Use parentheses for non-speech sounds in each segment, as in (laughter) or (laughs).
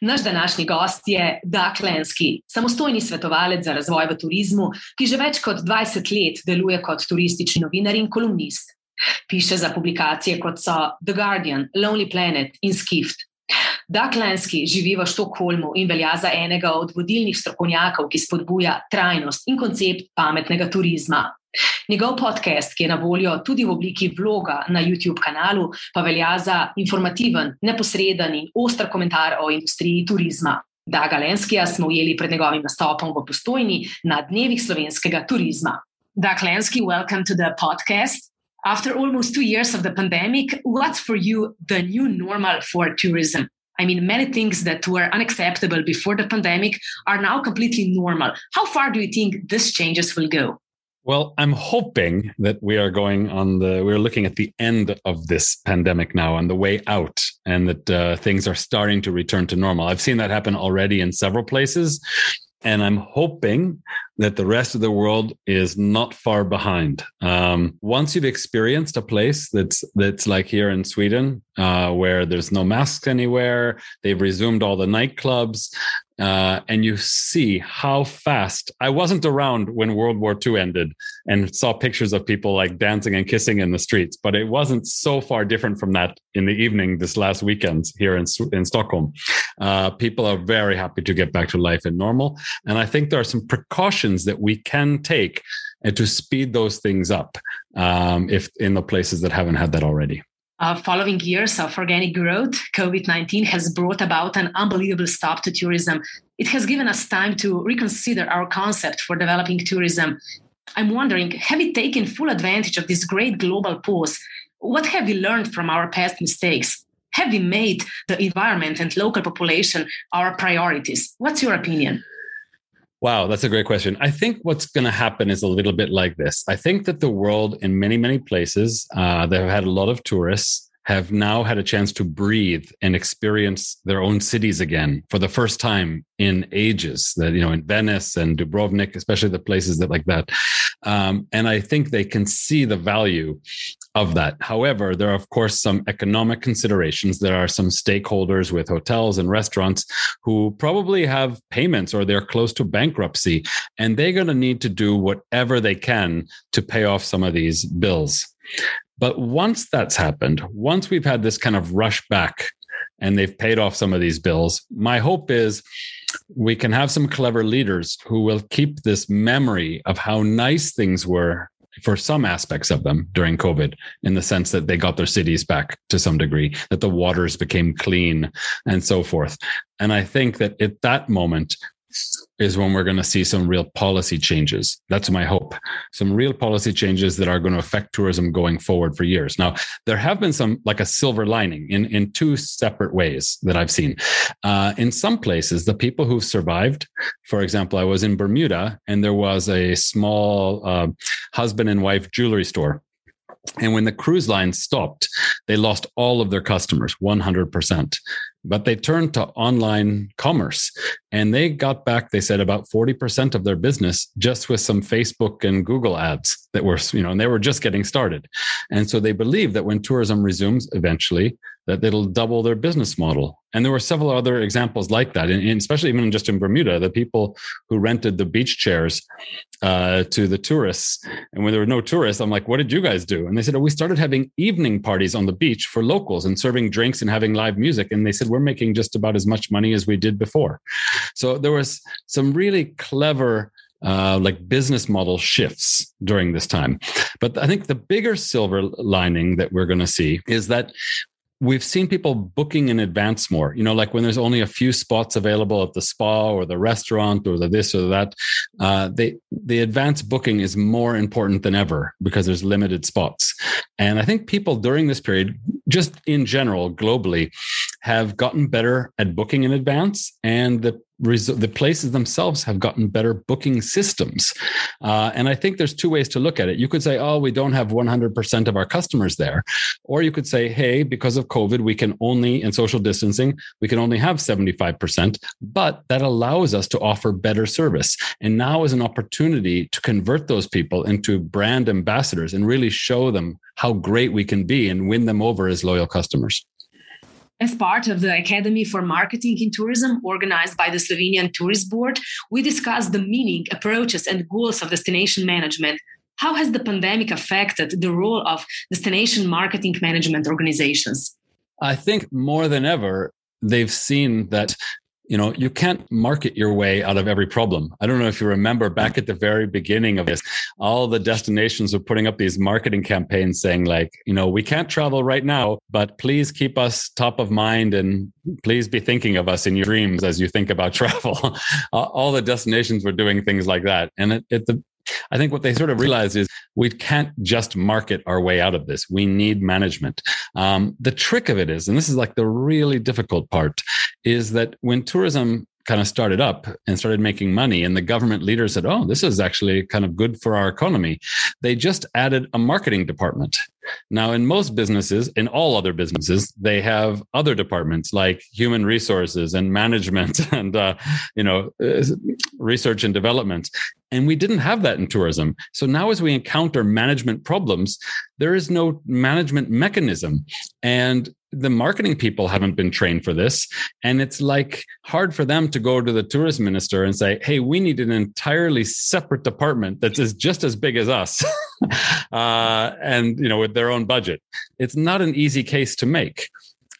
Naš današnji gost je Doug Lenski, samostojni svetovalec za razvoj v turizmu, ki že več kot 20 let deluje kot turistični novinar in kolumnist. Piše za publikacije kot so The Guardian, Lonely Planet in Skift. Doug Lenski živi v Štokholmu in velja za enega od vodilnih strokovnjakov, ki spodbuja trajnost in koncept pametnega turizma. Njegov podcast, ki je na voljo tudi v obliki vloga na YouTube kanalu, pa velja za informativen, neposreden in oster komentar o industriji turizma. Daga Lenskija smo ujeli pred njegovim nastopom v postojni na dnevih slovenskega turizma. Dag Lenski, welcome to the podcast. After almost two years of the pandemic, what's for you the new normal for tourism? I mean, many things that were unacceptable before the pandemic are now completely normal. How far do you think these changes will go? Well, I'm hoping that we are going on the, we're looking at the end of this pandemic now, on the way out, and that uh, things are starting to return to normal. I've seen that happen already in several places. And I'm hoping that the rest of the world is not far behind. Um, once you've experienced a place that's that's like here in Sweden, uh, where there's no masks anywhere, they've resumed all the nightclubs, uh, and you see how fast I wasn't around when World War II ended and saw pictures of people like dancing and kissing in the streets, but it wasn't so far different from that in the evening this last weekend here in, in Stockholm. Uh, people are very happy to get back to life and normal. And I think there are some precautions that we can take uh, to speed those things up um, if in the places that haven't had that already. Uh, following years of organic growth, COVID 19 has brought about an unbelievable stop to tourism. It has given us time to reconsider our concept for developing tourism. I'm wondering have we taken full advantage of this great global pause? What have we learned from our past mistakes? Have we made the environment and local population our priorities? What's your opinion? Wow, that's a great question. I think what's going to happen is a little bit like this. I think that the world, in many, many places, uh, that have had a lot of tourists, have now had a chance to breathe and experience their own cities again for the first time in ages. That you know, in Venice and Dubrovnik, especially the places that like that, um, and I think they can see the value of that. However, there are of course some economic considerations. There are some stakeholders with hotels and restaurants who probably have payments or they're close to bankruptcy, and they're going to need to do whatever they can to pay off some of these bills. But once that's happened, once we've had this kind of rush back and they've paid off some of these bills, my hope is we can have some clever leaders who will keep this memory of how nice things were for some aspects of them during COVID, in the sense that they got their cities back to some degree, that the waters became clean and so forth. And I think that at that moment, is when we're going to see some real policy changes. That's my hope. Some real policy changes that are going to affect tourism going forward for years. Now, there have been some like a silver lining in, in two separate ways that I've seen. Uh, in some places, the people who've survived, for example, I was in Bermuda and there was a small uh, husband and wife jewelry store and when the cruise line stopped, they lost all of their customers, 100%. But they turned to online commerce and they got back, they said, about 40% of their business just with some Facebook and Google ads that were, you know, and they were just getting started. And so they believe that when tourism resumes eventually, that it'll double their business model. And there were several other examples like that, and, especially even just in Bermuda, the people who rented the beach chairs uh, to the tourists. And when there were no tourists, I'm like, what did you guys do? And they said, oh, we started having evening parties on the beach for locals and serving drinks and having live music. And they said, we're making just about as much money as we did before. So there was some really clever uh, like business model shifts during this time. But I think the bigger silver lining that we're going to see is that we've seen people booking in advance more you know like when there's only a few spots available at the spa or the restaurant or the this or that uh, they the advance booking is more important than ever because there's limited spots. And i think people during this period just in general globally have gotten better at booking in advance, and the the places themselves have gotten better booking systems. Uh, and I think there's two ways to look at it. You could say, oh, we don't have 100% of our customers there. Or you could say, hey, because of COVID, we can only, in social distancing, we can only have 75%, but that allows us to offer better service. And now is an opportunity to convert those people into brand ambassadors and really show them how great we can be and win them over as loyal customers. As part of the Academy for Marketing in Tourism, organized by the Slovenian Tourist Board, we discussed the meaning, approaches, and goals of destination management. How has the pandemic affected the role of destination marketing management organizations? I think more than ever, they've seen that you know you can't market your way out of every problem. I don't know if you remember back at the very beginning of this all the destinations were putting up these marketing campaigns saying like you know we can't travel right now but please keep us top of mind and please be thinking of us in your dreams as you think about (laughs) travel. All the destinations were doing things like that. And it, the I think what they sort of realized is we can't just market our way out of this. We need management. Um, the trick of it is, and this is like the really difficult part, is that when tourism kind of started up and started making money and the government leaders said oh this is actually kind of good for our economy they just added a marketing department now in most businesses in all other businesses they have other departments like human resources and management (laughs) and uh, you know uh, research and development and we didn't have that in tourism. So now, as we encounter management problems, there is no management mechanism. And the marketing people haven't been trained for this. And it's like hard for them to go to the tourism minister and say, hey, we need an entirely separate department that is just as big as us. (laughs) uh, and, you know, with their own budget. It's not an easy case to make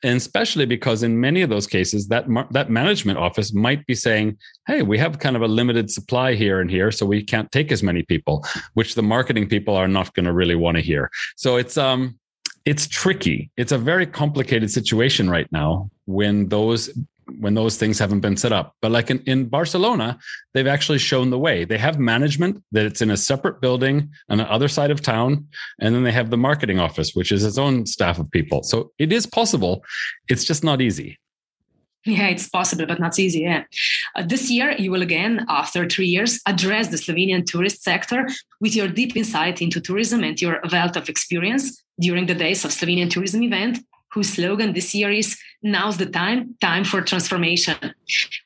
and especially because in many of those cases that that management office might be saying hey we have kind of a limited supply here and here so we can't take as many people which the marketing people are not going to really want to hear. So it's um it's tricky. It's a very complicated situation right now when those when those things haven't been set up. But like in, in Barcelona, they've actually shown the way. They have management that it's in a separate building on the other side of town. And then they have the marketing office, which is its own staff of people. So it is possible. It's just not easy. Yeah, it's possible, but not easy. Yeah. Uh, this year, you will again, after three years, address the Slovenian tourist sector with your deep insight into tourism and your wealth of experience during the days of Slovenian tourism event whose slogan this year is Now's the time, time for transformation.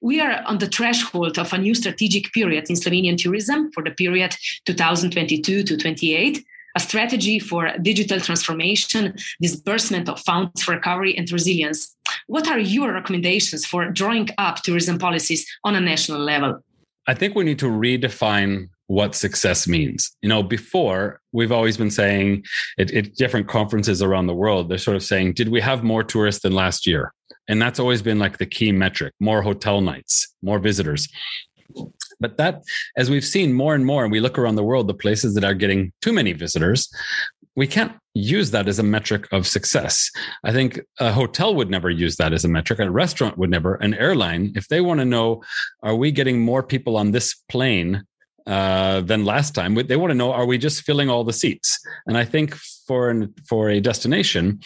We are on the threshold of a new strategic period in Slovenian tourism for the period 2022 to 28, a strategy for digital transformation, disbursement of funds for recovery and resilience. What are your recommendations for drawing up tourism policies on a national level? I think we need to redefine what success means. You know, before we've always been saying at, different conferences around the world, they're sort of saying, did we have more tourists than last year? And that's always been like the key metric more hotel nights, more visitors. But that, as we've seen more and more, and we look around the world, the places that are getting too many visitors, we can't use that as a metric of success. I think a hotel would never use that as a metric. A restaurant would never. An airline, if they want to know, are we getting more people on this plane uh, than last time. They want to know: Are we just filling all the seats? And I think for an, for a destination,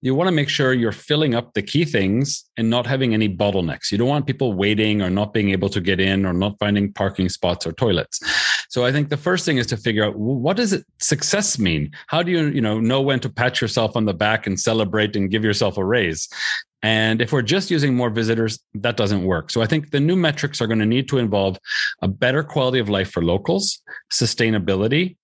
you want to make sure you're filling up the key things and not having any bottlenecks. You don't want people waiting or not being able to get in or not finding parking spots or toilets. So I think the first thing is to figure out what does it success mean? How do you you know know when to pat yourself on the back and celebrate and give yourself a raise? And if we're just using more visitors, that doesn't work. So I think the new metrics are going to need to involve a better quality of life for locals, sustainability,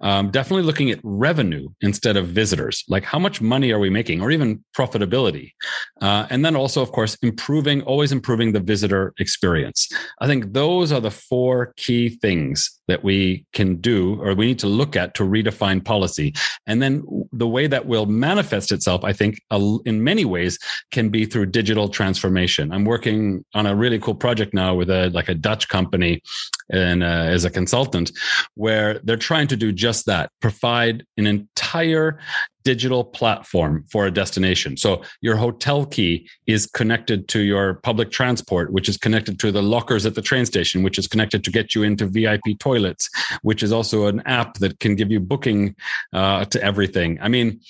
um, definitely looking at revenue instead of visitors like how much money are we making or even profitability uh, and then also of course improving always improving the visitor experience i think those are the four key things that we can do or we need to look at to redefine policy. And then the way that will manifest itself i think in many ways can be through digital transformation. I'm working on a really cool project now with a like a dutch company and uh, as a consultant where they're trying to do just that provide an entire digital platform for a destination. So your hotel key is connected to your public transport, which is connected to the lockers at the train station, which is connected to get you into VIP toilets, which is also an app that can give you booking uh, to everything. I mean,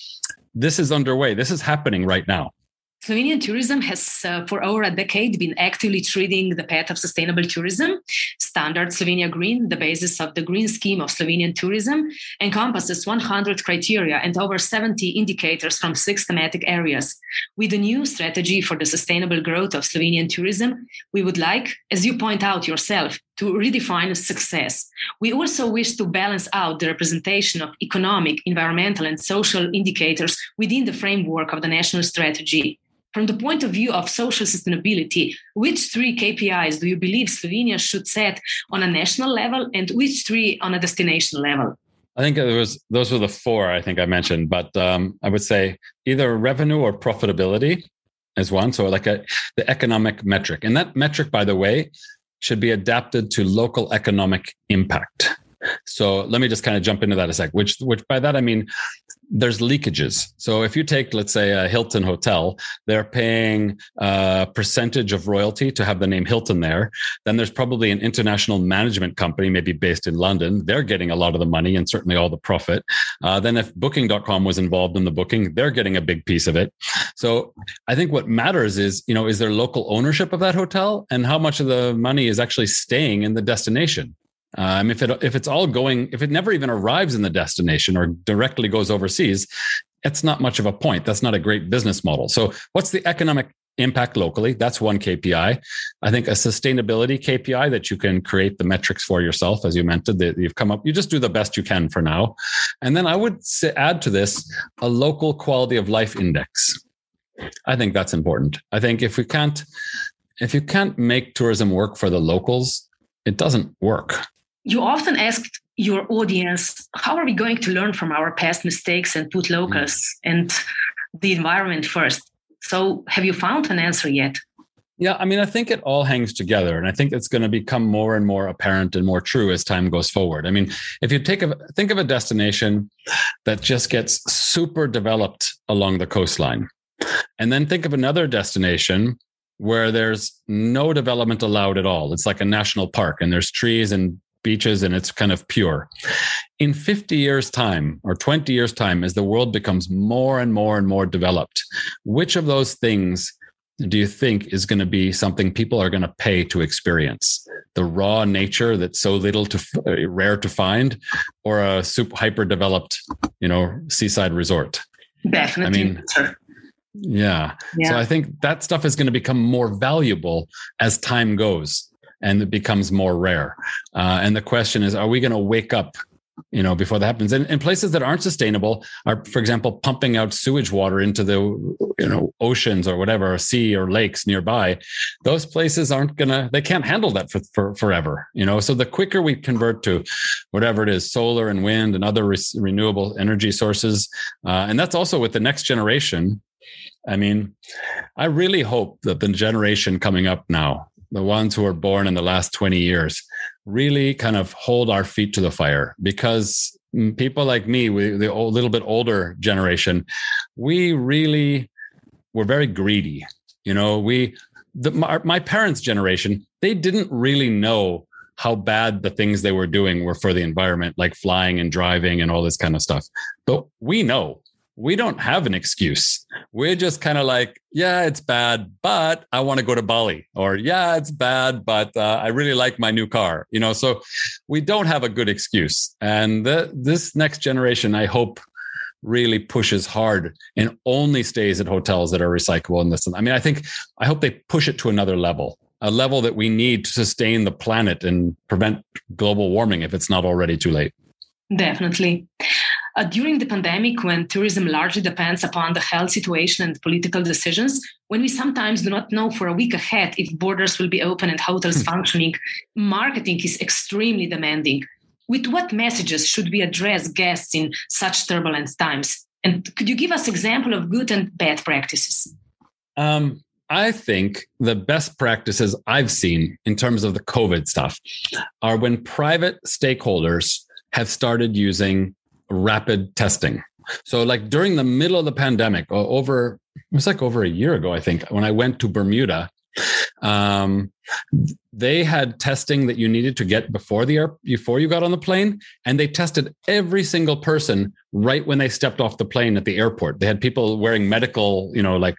this is underway. This is happening right now. Slovenian tourism has, uh, for over a decade, been actively treading the path of sustainable tourism. Standard Slovenia Green, the basis of the green scheme of Slovenian tourism, encompasses 100 criteria and over 70 indicators from six thematic areas. With the new strategy for the sustainable growth of Slovenian tourism, we would like, as you point out yourself, to redefine success. We also wish to balance out the representation of economic, environmental, and social indicators within the framework of the national strategy. From the point of view of social sustainability, which three KPIs do you believe Slovenia should set on a national level and which three on a destination level? I think was those were the four I think I mentioned, but um, I would say either revenue or profitability is one. So like a the economic metric, and that metric, by the way, should be adapted to local economic impact. So let me just kind of jump into that a sec. Which, which by that I mean, there's leakages. So if you take, let's say, a Hilton hotel, they're paying a percentage of royalty to have the name Hilton there. Then there's probably an international management company, maybe based in London. They're getting a lot of the money and certainly all the profit. Uh, then if Booking.com was involved in the booking, they're getting a big piece of it. So I think what matters is, you know, is there local ownership of that hotel and how much of the money is actually staying in the destination? Um, if it if it's all going, if it never even arrives in the destination or directly goes overseas, it's not much of a point. That's not a great business model. So, what's the economic impact locally? That's one KPI. I think a sustainability KPI that you can create the metrics for yourself, as you mentioned, that you've come up. You just do the best you can for now, and then I would add to this a local quality of life index. I think that's important. I think if we can't, if you can't make tourism work for the locals, it doesn't work you often ask your audience, how are we going to learn from our past mistakes and put locals mm. and the environment first? So, have you found an answer yet? Yeah, I mean, I think it all hangs together, and I think it's going to become more and more apparent and more true as time goes forward. I mean, if you take a think of a destination that just gets super developed along the coastline, and then think of another destination where there's no development allowed at all. It's like a national park, and there's trees and beaches and it's kind of pure. In 50 years' time or 20 years' time, as the world becomes more and more and more developed, which of those things do you think is going to be something people are going to pay to experience? The raw nature that's so little to uh, rare to find, or a super hyper developed, you know, seaside resort? Definitely. I mean, yeah. yeah. So I think that stuff is going to become more valuable as time goes and it becomes more rare. Uh, and the question is, are we going to wake up? You know, before that happens, and, and places that aren't sustainable are, for example, pumping out sewage water into the, you know, oceans or whatever, or sea or lakes nearby. Those places aren't gonna, they can't handle that for, for forever. You know, so the quicker we convert to whatever it is, solar and wind and other re- renewable energy sources, uh, and that's also with the next generation. I mean, I really hope that the generation coming up now the ones who were born in the last 20 years, really kind of hold our feet to the fire because mm, people like me, we, the old, little bit older generation, we really were very greedy. You know, we, the, my, my parents' generation, they didn't really know how bad the things they were doing were for the environment, like flying and driving and all this kind of stuff. But we know we don't have an excuse. We're just kind of like, yeah, it's bad, but I want to go to Bali, or yeah, it's bad, but uh, I really like my new car. You know, so we don't have a good excuse. And the, this next generation, I hope, really pushes hard and only stays at hotels that are recyclable and this. I mean, I think I hope they push it to another level, a level that we need to sustain the planet and prevent global warming if it's not already too late. Definitely. Uh, during the pandemic, when tourism largely depends upon the health situation and political decisions, when we sometimes do not know for a week ahead if borders will be open and hotels hmm. functioning, marketing is extremely demanding. With what messages should we address guests in such turbulent times? And could you give us example of good and bad practices? Um, I think the best practices I've seen in terms of the COVID stuff are when private stakeholders have started using rapid testing. So, like during the middle of the pandemic, over it was like over a year ago, I think, when I went to Bermuda Um, they had testing that you needed to get before the air before you got on the plane, and they tested every single person right when they stepped off the plane at the airport. They had people wearing medical, you know, like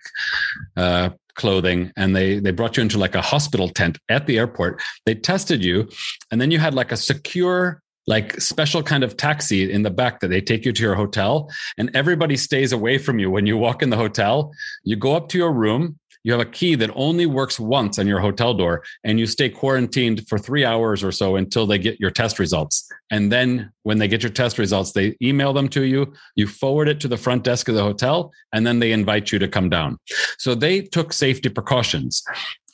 uh, clothing and they they brought you into like a hospital tent at the airport they tested you and then you had like a secure like special kind of taxi in the back that they take you to your hotel and everybody stays away from you when you walk in the hotel. You go up to your room you have a key that only works once on your hotel door and you stay quarantined for three hours or so until they get your test results. And then when they get your test results they email them to you you forward it to the front desk of the hotel and then they invite you to come down. So they took safety precautions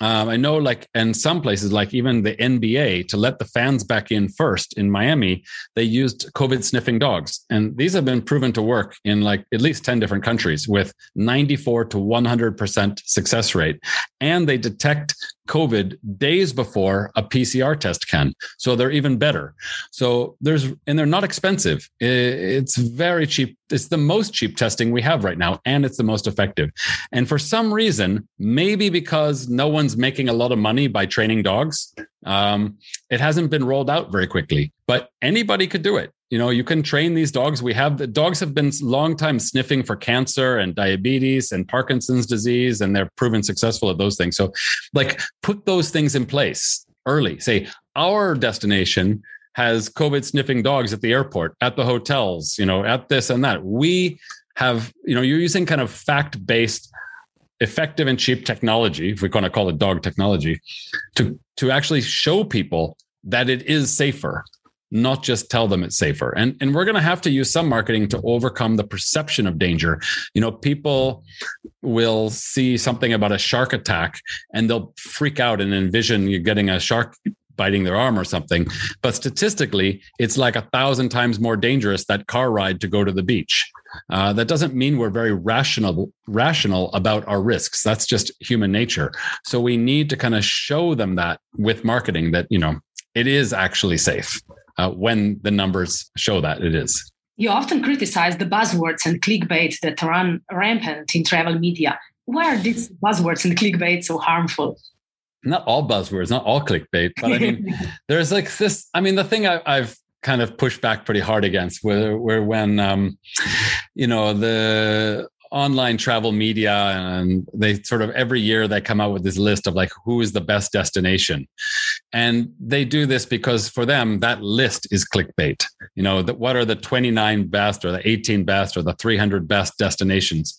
um, I know, like in some places, like even the NBA, to let the fans back in first in Miami, they used COVID sniffing dogs. And these have been proven to work in like at least 10 different countries with 94 to 100% success rate. And they detect COVID days before a PCR test can. So they're even better. So there's, and they're not expensive. It's very cheap. It's the most cheap testing we have right now, and it's the most effective. And for some reason, maybe because no one's making a lot of money by training dogs, um, it hasn't been rolled out very quickly. But anybody could do it you know you can train these dogs. We have the dogs have been long time sniffing for cancer and diabetes and parkinson's disease and they're proven successful at those things. So like put those things in place early. Say our destination has covid sniffing dogs at the airport at the hotels you know at this and that. We have you know you're using kind of fact based effective and cheap technology if we're going to call it dog technology to to actually show people that it is safer not just tell them it's safer. And, and we're going to have to use some marketing to overcome the perception of danger. You know, people will see something about a shark attack and they'll freak out and envision you getting a shark biting their arm or something. But statistically, it's like a thousand times more dangerous that car ride to go to the beach. Uh, that doesn't mean we're very rational rational about our risks. That's just human nature. So we need to kind of show them that with marketing that you know it is actually safe uh, when the numbers show that it is. You often criticize the buzzwords and clickbait that run rampant in travel media. Why are these buzzwords and clickbait so harmful? Not all buzzwords, not all clickbait, but I mean, (laughs) there's like this. I mean, the thing I, I've kind of pushed back pretty hard against where where when um you know the online travel media and they sort of every year they come out with this list of like who is the best destination and they do this because for them that list is clickbait you know that what are the 29 best or the 18 best or the 300 best destinations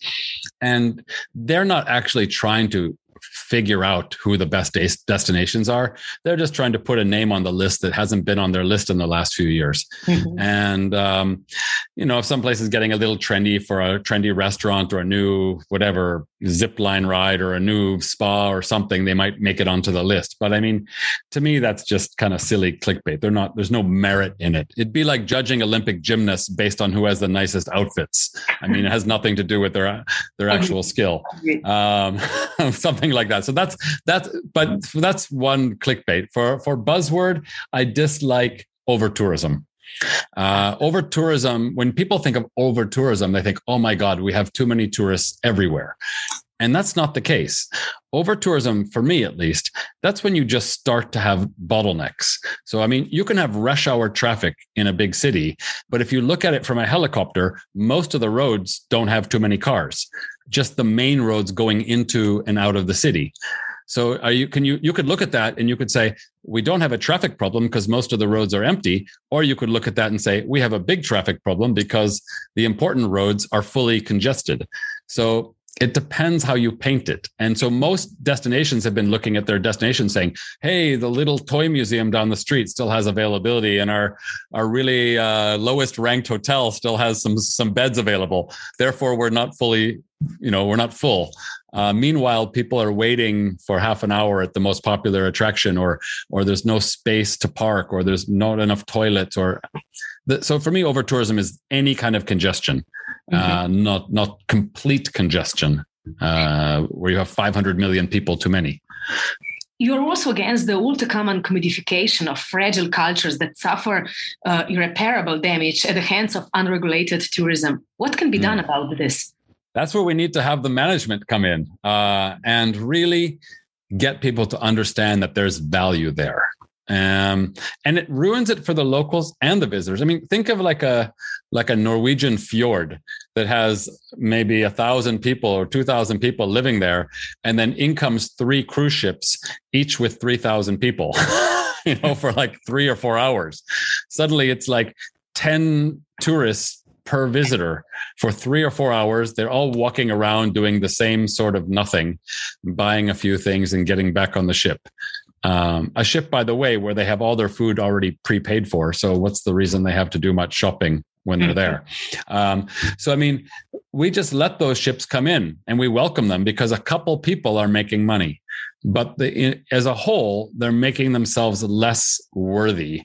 and they're not actually trying to figure out who the best destinations are. They're just trying to put a name on the list that hasn't been on their list in the last few years. Mm-hmm. And, um, you know, if some place is getting a little trendy for a trendy restaurant or a new whatever zip line ride or a new spa or something, they might make it onto the list. But I mean, to me, that's just kind of silly clickbait. They're not, there's no merit in it. It'd be like judging Olympic gymnasts based on who has the nicest outfits. I mean, it has nothing to do with their, their actual skill. Um, (laughs) something like that. So that's, that's, but that's one clickbait for, for buzzword. I dislike over tourism. Uh, over tourism, when people think of over tourism, they think, oh my God, we have too many tourists everywhere. And that's not the case. Over tourism, for me at least, that's when you just start to have bottlenecks. So, I mean, you can have rush hour traffic in a big city, but if you look at it from a helicopter, most of the roads don't have too many cars, just the main roads going into and out of the city. So are you can you you could look at that and you could say we don't have a traffic problem because most of the roads are empty or you could look at that and say we have a big traffic problem because the important roads are fully congested. So it depends how you paint it. And so most destinations have been looking at their destination saying, hey, the little toy museum down the street still has availability and our, our really uh, lowest ranked hotel still has some, some beds available. Therefore, we're not fully, you know, we're not full. Uh, meanwhile, people are waiting for half an hour at the most popular attraction, or or there's no space to park, or there's not enough toilets, or the, so for me, over tourism is any kind of congestion, uh, mm-hmm. not not complete congestion uh, where you have 500 million people too many. You're also against the ultra common commodification of fragile cultures that suffer uh, irreparable damage at the hands of unregulated tourism. What can be mm. done about this? That's where we need to have the management come in uh, and really get people to understand that there's value there. Um, and it ruins it for the locals and the visitors. I mean, think of like a like a Norwegian fjord that has maybe a thousand people or two thousand people living there, and then in comes three cruise ships, each with three thousand people. (laughs) you know, for like three or four hours. Suddenly, it's like ten tourists per visitor for three or four hours. They're all walking around doing the same sort of nothing, buying a few things and getting back on the ship. Um, a ship, by the way, where they have all their food already prepaid for. So, what's the reason they have to do much shopping when they're there? Um, so, I mean, we just let those ships come in and we welcome them because a couple people are making money. But the, as a whole, they're making themselves less worthy.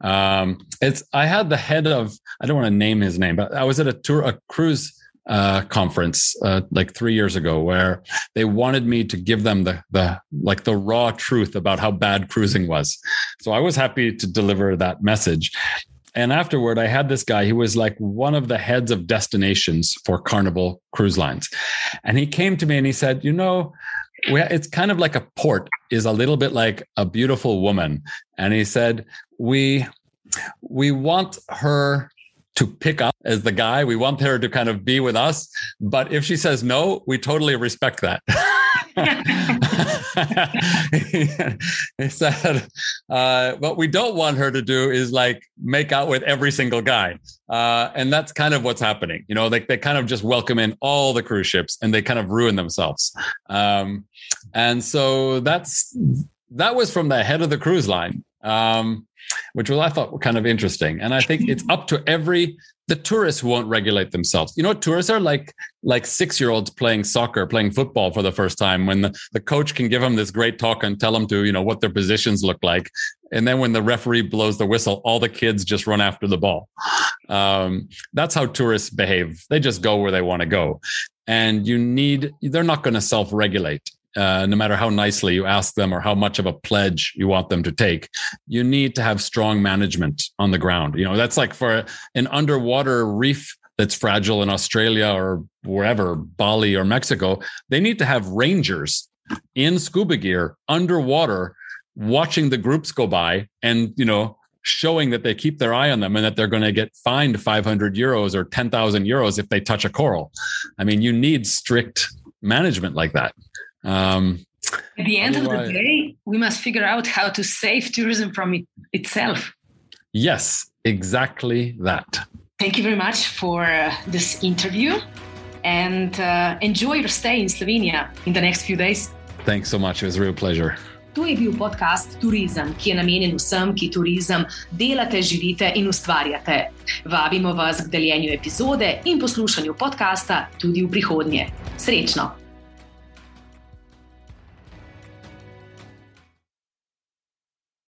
Um, it's I had the head of I don't want to name his name, but I was at a tour a cruise uh, conference uh, like three years ago where they wanted me to give them the the like the raw truth about how bad cruising was. So I was happy to deliver that message. And afterward, I had this guy. He was like one of the heads of destinations for Carnival Cruise Lines, and he came to me and he said, "You know." It's kind of like a port is a little bit like a beautiful woman and he said we we want her to pick up as the guy. We want her to kind of be with us. But if she says no, we totally respect that. (laughs) he said, uh, what we don't want her to do is like make out with every single guy. Uh, and that's kind of what's happening. You know, like they kind of just welcome in all the cruise ships and they kind of ruin themselves. Um, and so that's, that was from the head of the cruise line. Um, which was I thought kind of interesting. And I think it's up to every the tourists won't regulate themselves. You know, tourists are like like six year olds playing soccer, playing football for the first time. When the, the coach can give them this great talk and tell them to, you know, what their positions look like, and then when the referee blows the whistle, all the kids just run after the ball. Um, that's how tourists behave. They just go where they want to go, and you need. They're not going to self regulate uh, no matter how nicely you ask them or how much of a pledge you want them to take, you need to have strong management on the ground. You know, that's like for an underwater reef that's fragile in Australia or wherever, Bali or Mexico, they need to have rangers in scuba gear underwater watching the groups go by and, you know, showing that they keep their eye on them and that they're going to get fined 500 euros or 10,000 euros if they touch a coral. I mean, you need strict management like that. Um, At the end of the day, we must figure out how to save tourism from it itself. Yes, exactly that. Thank you very much for uh, this interview and uh, enjoy your stay in Slovenia in the next few days. Thanks so much. It was a real pleasure. To je bil podcast Turizem, ki je namenjen vsem, ki turizem delate, živite in ustvarjate. Vabimo vas k deljenju epizode in poslušanju podcasta tudi v prihodnje. Srečno!